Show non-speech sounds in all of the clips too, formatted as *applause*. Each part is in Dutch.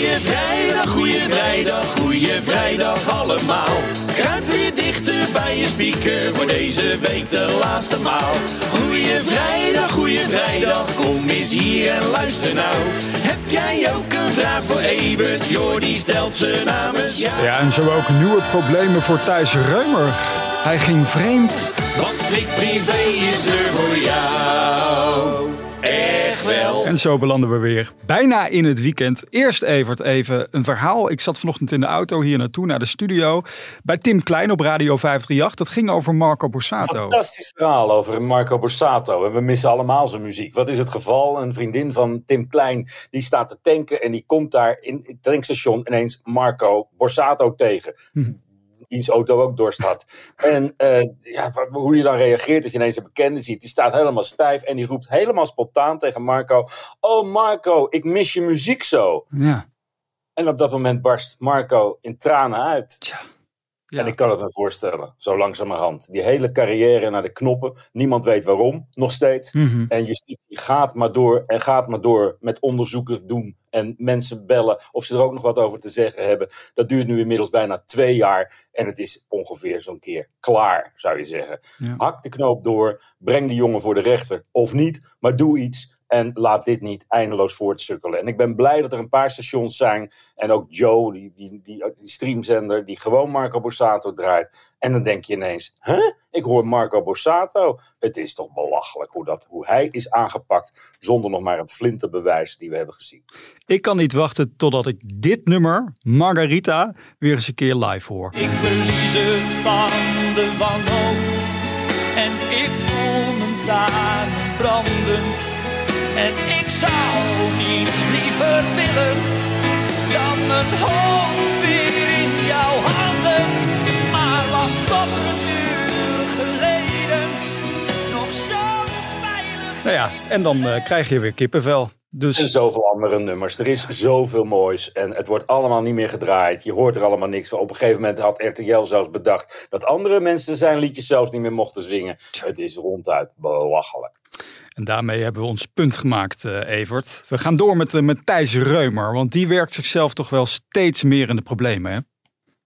Goeie vrijdag, goeie vrijdag, goeie vrijdag allemaal. Kruip weer dichter bij je speaker voor deze week de laatste maal. Goeie vrijdag, goeie vrijdag, kom eens hier en luister nou. Heb jij ook een vraag voor Evert? Jordi stelt ze namens jou. Ja, en zo ook nieuwe problemen voor Thijs Reumer. Hij ging vreemd. Want Slik Privé is er voor jou. En zo belanden we weer bijna in het weekend. Eerst Evert even een verhaal. Ik zat vanochtend in de auto hier naartoe naar de studio. Bij Tim Klein op Radio 538. Dat ging over Marco Borsato. Fantastisch verhaal over Marco Borsato. En we missen allemaal zijn muziek. Wat is het geval? Een vriendin van Tim Klein die staat te tanken. En die komt daar in het tankstation ineens Marco Borsato tegen. Hm. Wiens auto ook dorst had. En eh, ja, wat- hoe je dan reageert als je ineens een bekende ziet. Die staat helemaal stijf en die roept helemaal spontaan tegen Marco. Oh Marco, ik mis je muziek zo. Ja. En op dat moment barst Marco in tranen uit. Tja. En ik kan het me voorstellen, zo langzamerhand. Die hele carrière naar de knoppen. Niemand weet waarom, nog steeds. Mhm. En justitie gaat maar door en gaat maar door met onderzoeken doen. En mensen bellen of ze er ook nog wat over te zeggen hebben. Dat duurt nu inmiddels bijna twee jaar. En het is ongeveer zo'n keer klaar, zou je zeggen. Ja. Hak de knoop door, breng die jongen voor de rechter. Of niet, maar doe iets. En laat dit niet eindeloos voortsukkelen. En ik ben blij dat er een paar stations zijn. En ook Joe, die, die, die, die streamzender, die gewoon Marco Borsato draait. En dan denk je ineens, huh? Ik hoor Marco Borsato. Het is toch belachelijk hoe, dat, hoe hij is aangepakt. Zonder nog maar een flinterbewijs die we hebben gezien. Ik kan niet wachten totdat ik dit nummer, Margarita, weer eens een keer live hoor. Ik verlies het van de wanhoop en ik voel mijn tranen branden. Liever willen dan mijn hoofd weer in jouw handen. Maar was tot een uur geleden nog zo veilig. Nou ja, en dan eh, krijg je weer kippenvel. En Dus zoveel andere nummers. Er is zoveel moois. En het wordt allemaal niet meer gedraaid. Je hoort er allemaal niks van. Op een gegeven moment had RTL zelfs bedacht. dat andere mensen zijn liedjes zelfs niet meer mochten zingen. Het is ronduit belachelijk. En daarmee hebben we ons punt gemaakt, eh, Evert. We gaan door met, eh, met Thijs Reumer, want die werkt zichzelf toch wel steeds meer in de problemen. Hè?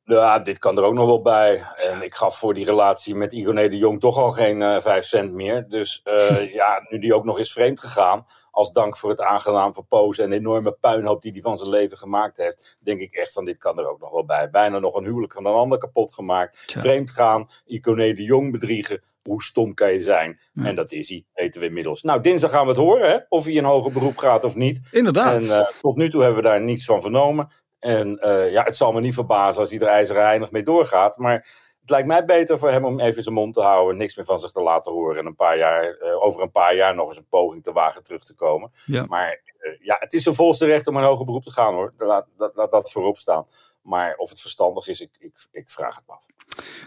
Ja, dit kan er ook nog wel bij. En ik gaf voor die relatie met Igoné de Jong toch al geen eh, vijf cent meer. Dus eh, *laughs* ja, nu die ook nog is vreemd gegaan. Als dank voor het aangenaam verpozen en de enorme puinhoop die hij van zijn leven gemaakt heeft. Denk ik echt van dit kan er ook nog wel bij. Bijna nog een huwelijk van een ander kapot gemaakt. Vreemd gaan, Igoné de Jong bedriegen. Hoe stom kan je zijn? Ja. En dat is hij, weten we inmiddels. Nou, dinsdag gaan we het horen, hè? of hij in hoger beroep gaat of niet. Inderdaad. En eh, tot nu toe hebben we daar niets van vernomen. En eh, ja, het zal me niet verbazen als hij er ijzeren eindig mee doorgaat. Maar het lijkt mij beter voor hem om even zijn mond te houden. Niks meer van zich te laten horen. En een paar jaar, eh, over een paar jaar nog eens een poging te wagen terug te komen. Ja. Maar eh, ja, het is zijn volste recht om een hoger beroep te gaan hoor. Laat, laat, laat dat voorop staan. Maar of het verstandig is, ik, ik, ik vraag het me af.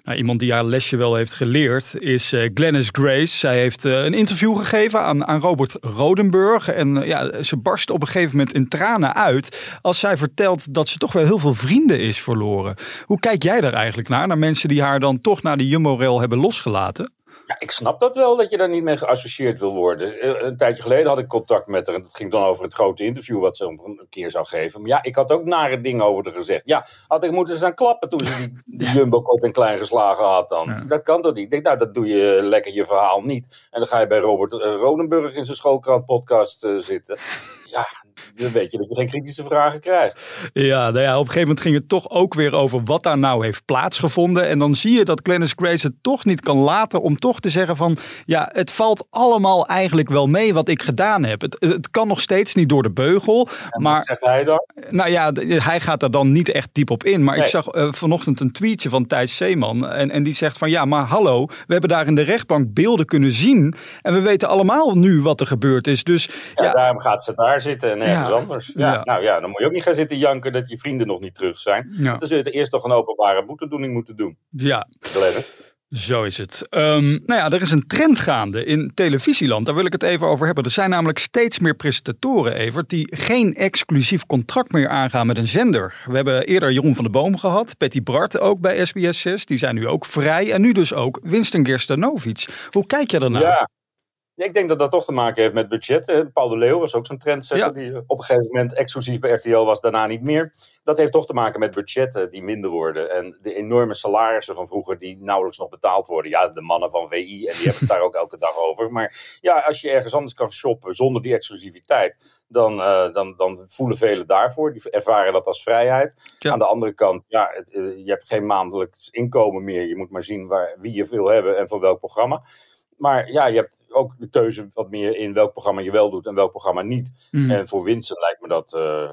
Nou, iemand die haar lesje wel heeft geleerd is eh, Glennis Grace. Zij heeft eh, een interview gegeven aan, aan Robert Rodenburg. En eh, ja, ze barst op een gegeven moment in tranen uit als zij vertelt dat ze toch wel heel veel vrienden is verloren. Hoe kijk jij daar eigenlijk naar? Naar mensen die haar dan toch naar de Jumbo-rail hebben losgelaten? Ja, ik snap dat wel, dat je daar niet mee geassocieerd wil worden. Eh, Een tijdje geleden had ik contact met haar. En dat ging dan over het grote interview wat ze een keer zou geven. Maar ja, ik had ook nare dingen over haar gezegd. Ja, had ik moeten staan klappen toen ze die, die Jumbo kort en klein geslagen had dan. Ja. Dat kan toch niet? Ik denk, nou, dat doe je lekker je verhaal niet. En dan ga je bij Robert eh, Rodenburg in zijn schoolkrant podcast eh, zitten. Ja, dan weet je dat je geen kritische vragen krijgt. Ja, nou ja, op een gegeven moment ging het toch ook weer over wat daar nou heeft plaatsgevonden. En dan zie je dat Glennis Grace het toch niet kan laten om toch te zeggen van... Ja, het valt allemaal eigenlijk wel mee wat ik gedaan heb. Het, het kan nog steeds niet door de beugel. En maar wat zegt hij dan? nou ja, hij gaat er dan niet echt diep op in. Maar ik zag eh, vanochtend een tweetje van Thijs Zeeman. En, en die zegt van ja, maar hallo. We hebben daar in de rechtbank beelden kunnen zien. En we weten allemaal nu wat er gebeurd is. Dus Ja, ja, daarom gaat ze daar zitten en nergens anders. Ja, Ja. Nou ja, dan moet je ook niet gaan zitten janken dat je vrienden nog niet terug zijn. Ja. Dan zul je eerst toch een openbare boetedoening moeten doen. ja, Glennis. Zo is het. Ehm, nou ja, er is een trend gaande in televisieland. Daar wil ik het even over hebben. Er zijn namelijk steeds meer presentatoren, Evert, die geen exclusief contract meer aangaan met een zender. We hebben eerder Jeroen van de Boom gehad, Patty Bart ook bij SBS 6. Die zijn nu ook vrij. En nu dus ook Winston Gerstanovic. Hoe kijk je daarnaar? Ja. Ja, ik denk dat dat toch te maken heeft met budget. Paul de Leeuw was ook zo'n trendsetter Ja. die op een gegeven moment exclusief bij RTL was, daarna niet meer. Dat heeft toch te maken met budgetten die minder worden. En de enorme salarissen van vroeger die nauwelijks nog betaald worden. Ja, de mannen van VI en die hebben het daar ook *laughs* elke dag over. Maar ja, als je ergens anders kan shoppen zonder die exclusiviteit, dan, eh, dan, dan voelen velen daarvoor. Die ervaren dat als vrijheid. Ja. Aan de andere kant, ja, het, eh, je hebt geen maandelijks inkomen meer. Je moet maar zien waar, wie je wil hebben en voor welk programma. Maar ja, je hebt ook de keuze wat meer in welk programma je wel doet en welk programma niet. Mm. En voor Winston lijkt me dat eh,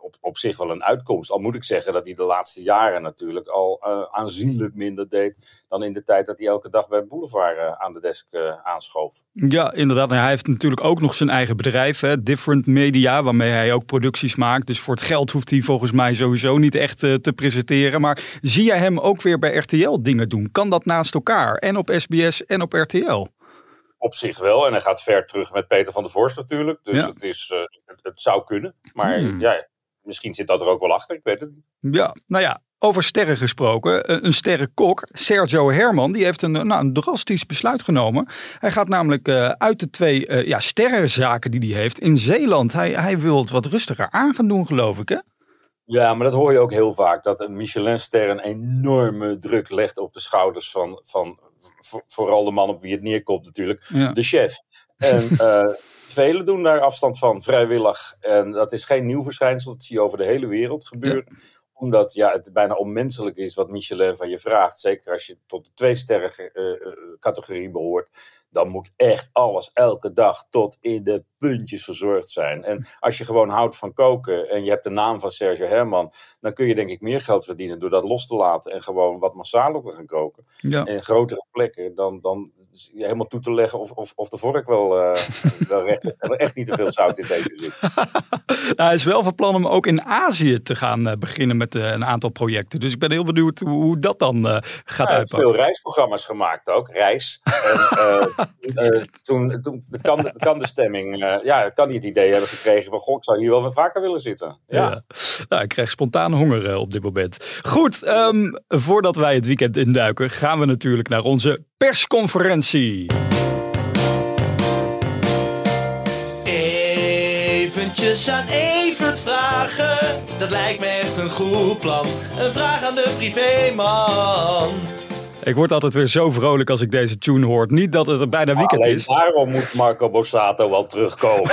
op, op zich wel een uitkomst. Al moet ik zeggen dat hij de laatste jaren natuurlijk al eh, aanzienlijk minder deed dan in de tijd dat hij elke dag bij Boulevard eh, aan de desk aanschoof. Ja, inderdaad. Nou, hij heeft natuurlijk ook nog zijn eigen bedrijf, hè, Different Media, waarmee hij ook producties maakt. Dus voor het geld hoeft hij volgens mij sowieso niet echt te presenteren. Maar zie jij hem ook weer bij RTL dingen doen? Kan dat naast elkaar? En op SBS en op RTL? Op zich wel. En hij gaat ver terug met Peter van der Vorst natuurlijk. Dus Ja. het, is, eh, het, het zou kunnen. Maar Hmm. ja, misschien zit dat er ook wel achter. Ik weet het niet. Ja, nou ja. Over sterren gesproken, een een sterrenkok, Sergio Herman, die heeft een, nou, een drastisch besluit genomen. Hij gaat namelijk eh, uit de twee eh, ja, sterrenzaken die hij heeft in Zeeland. Hij, hij wil het wat rustiger aan gaan doen, geloof ik, hè? Ja, maar dat hoor je ook heel vaak. Dat een Michelin-ster een enorme druk legt op de schouders van, van vo- vooral de man op wie het neerkomt natuurlijk, Ja. de chef. En *laughs* eh, velen doen daar afstand van, vrijwillig. En dat is geen nieuw verschijnsel, dat zie je over de hele wereld gebeuren. Omdat ja, het bijna onmenselijk is wat Michelin van je vraagt. Zeker als je tot de twee sterren eh, eh, categorie behoort. Dan moet echt alles elke dag tot in de puntjes verzorgd zijn. En als je gewoon houdt van koken en je hebt de naam van Sergio Herman, dan kun je denk ik meer geld verdienen door dat los te laten en gewoon wat massaler te gaan koken. Ja. En grotere plekken dan, dan helemaal toe te leggen of, of, of de vork wel, eh, *laughs* wel recht is. En er echt niet te veel zout in eten zit. *laughs* Nou, hij is wel van plan om ook in Azië te gaan eh, beginnen met eh, een aantal projecten. Dus ik ben heel benieuwd hoe, hoe dat dan gaat Hij heeft uitpakken. veel reisprogramma's gemaakt ook, reis. En, *laughs* toen toen kan, de, kan de stemming, ja, kan hij het idee hebben gekregen van, goh, ik zou hier wel wat vaker willen zitten. Ja. Ja. Nou, ik krijg spontaan honger op dit moment. Goed, ehm, voordat wij het weekend induiken, gaan we natuurlijk naar onze persconferentie. Eventjes aan Evert vragen, dat lijkt me echt een goed plan. Een vraag aan de privéman. Ik word altijd weer zo vrolijk als ik deze tune hoor. Niet dat het er bijna weekend Alleen is, daarom moet Marco Bossato wel terugkomen.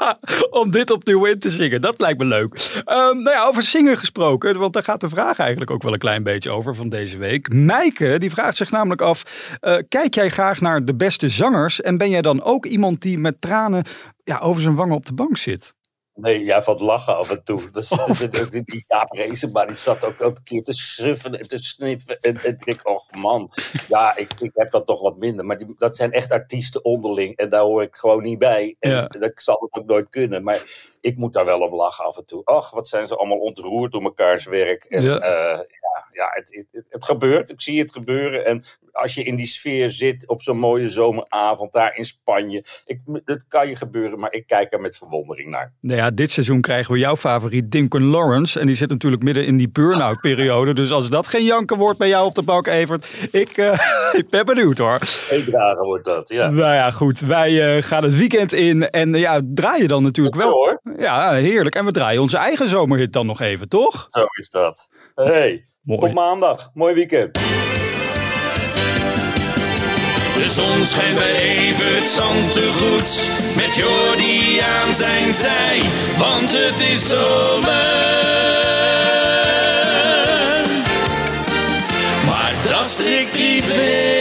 *laughs* om dit opnieuw in te zingen. Dat lijkt me leuk. Ehm, nou ja, over zingen gesproken, want daar gaat de vraag eigenlijk ook wel een klein beetje over van deze week. Mijke, die vraagt zich namelijk af, eh, kijk jij graag naar de beste zangers en ben jij dan ook iemand die met tranen ja, over zijn wangen op de bank zit? Nee, jij van het lachen af en toe. Zit ook die, Jaap Reesenma, die zat ook elke keer te suffen en te sniffen. En, en ik denk, och man, ja, ik, ik heb dat toch wat minder. Maar die, dat zijn echt artiesten onderling en daar hoor ik gewoon niet bij. En Ja. dat zal het ook nooit kunnen. Maar ik moet daar wel om lachen af en toe. Ach, wat zijn ze allemaal ontroerd door mekaars werk. En, Ja. ja. ja, ja het, het, het gebeurt, ik zie het gebeuren. En als je in die sfeer zit op zo'n mooie zomeravond daar in Spanje. Ik, het kan je gebeuren, maar ik kijk er met verwondering naar. Nou ja, dit seizoen krijgen we jouw favoriet Dinkin Lawrence. En die zit natuurlijk midden in die burn-out *laughs* periode. Dus als dat geen janken wordt bij jou op de bank, Evert. Ik, eh, *laughs* ik ben benieuwd hoor. Twee dagen wordt dat, ja. Nou ja, goed. Wij eh, gaan het weekend in. En eh, ja, draaien dan natuurlijk wel. hoor. Ja, heerlijk. En we draaien onze eigen zomerhit dan nog even, toch? Zo is dat. Hey, Mooi. tot maandag. Mooi weekend. De zon schijnt bij Evert Zantegoed met Jordi aan zijn zij, want het is zomer. Maar dat strikt privé.